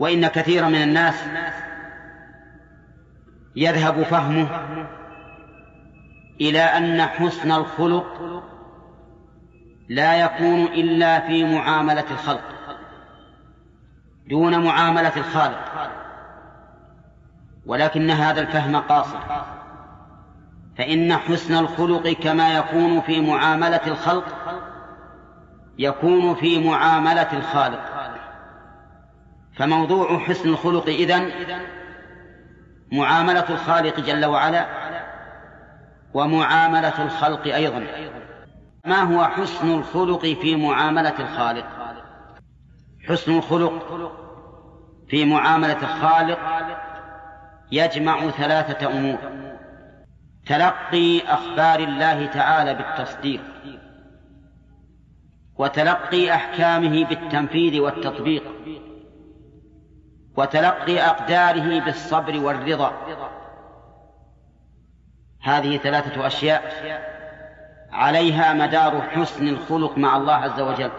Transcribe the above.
وإن كثيرا من الناس يذهب فهمه إلى أن حسن الخلق لا يكون إلا في معاملة الخلق دون معاملة الخالق ولكن هذا الفهم قاصر. فإن حسن الخلق كما يكون في معاملة الخلق يكون في معاملة الخالق. فموضوع حسن الخلق إذن معاملة الخالق جل وعلا ومعاملة الخلق أيضا. ما هو حسن الخلق في معاملة الخالق؟ حسن الخلق في معاملة الخالق يجمع ثلاثة أمور. تلقي أخبار الله تعالى بالتصديق وتلقي أحكامه بالتنفيذ والتطبيق وتلقي أقداره بالصبر والرضا. هذه ثلاثة أشياء عليها مدار حسن الخلق مع الله عز وجل.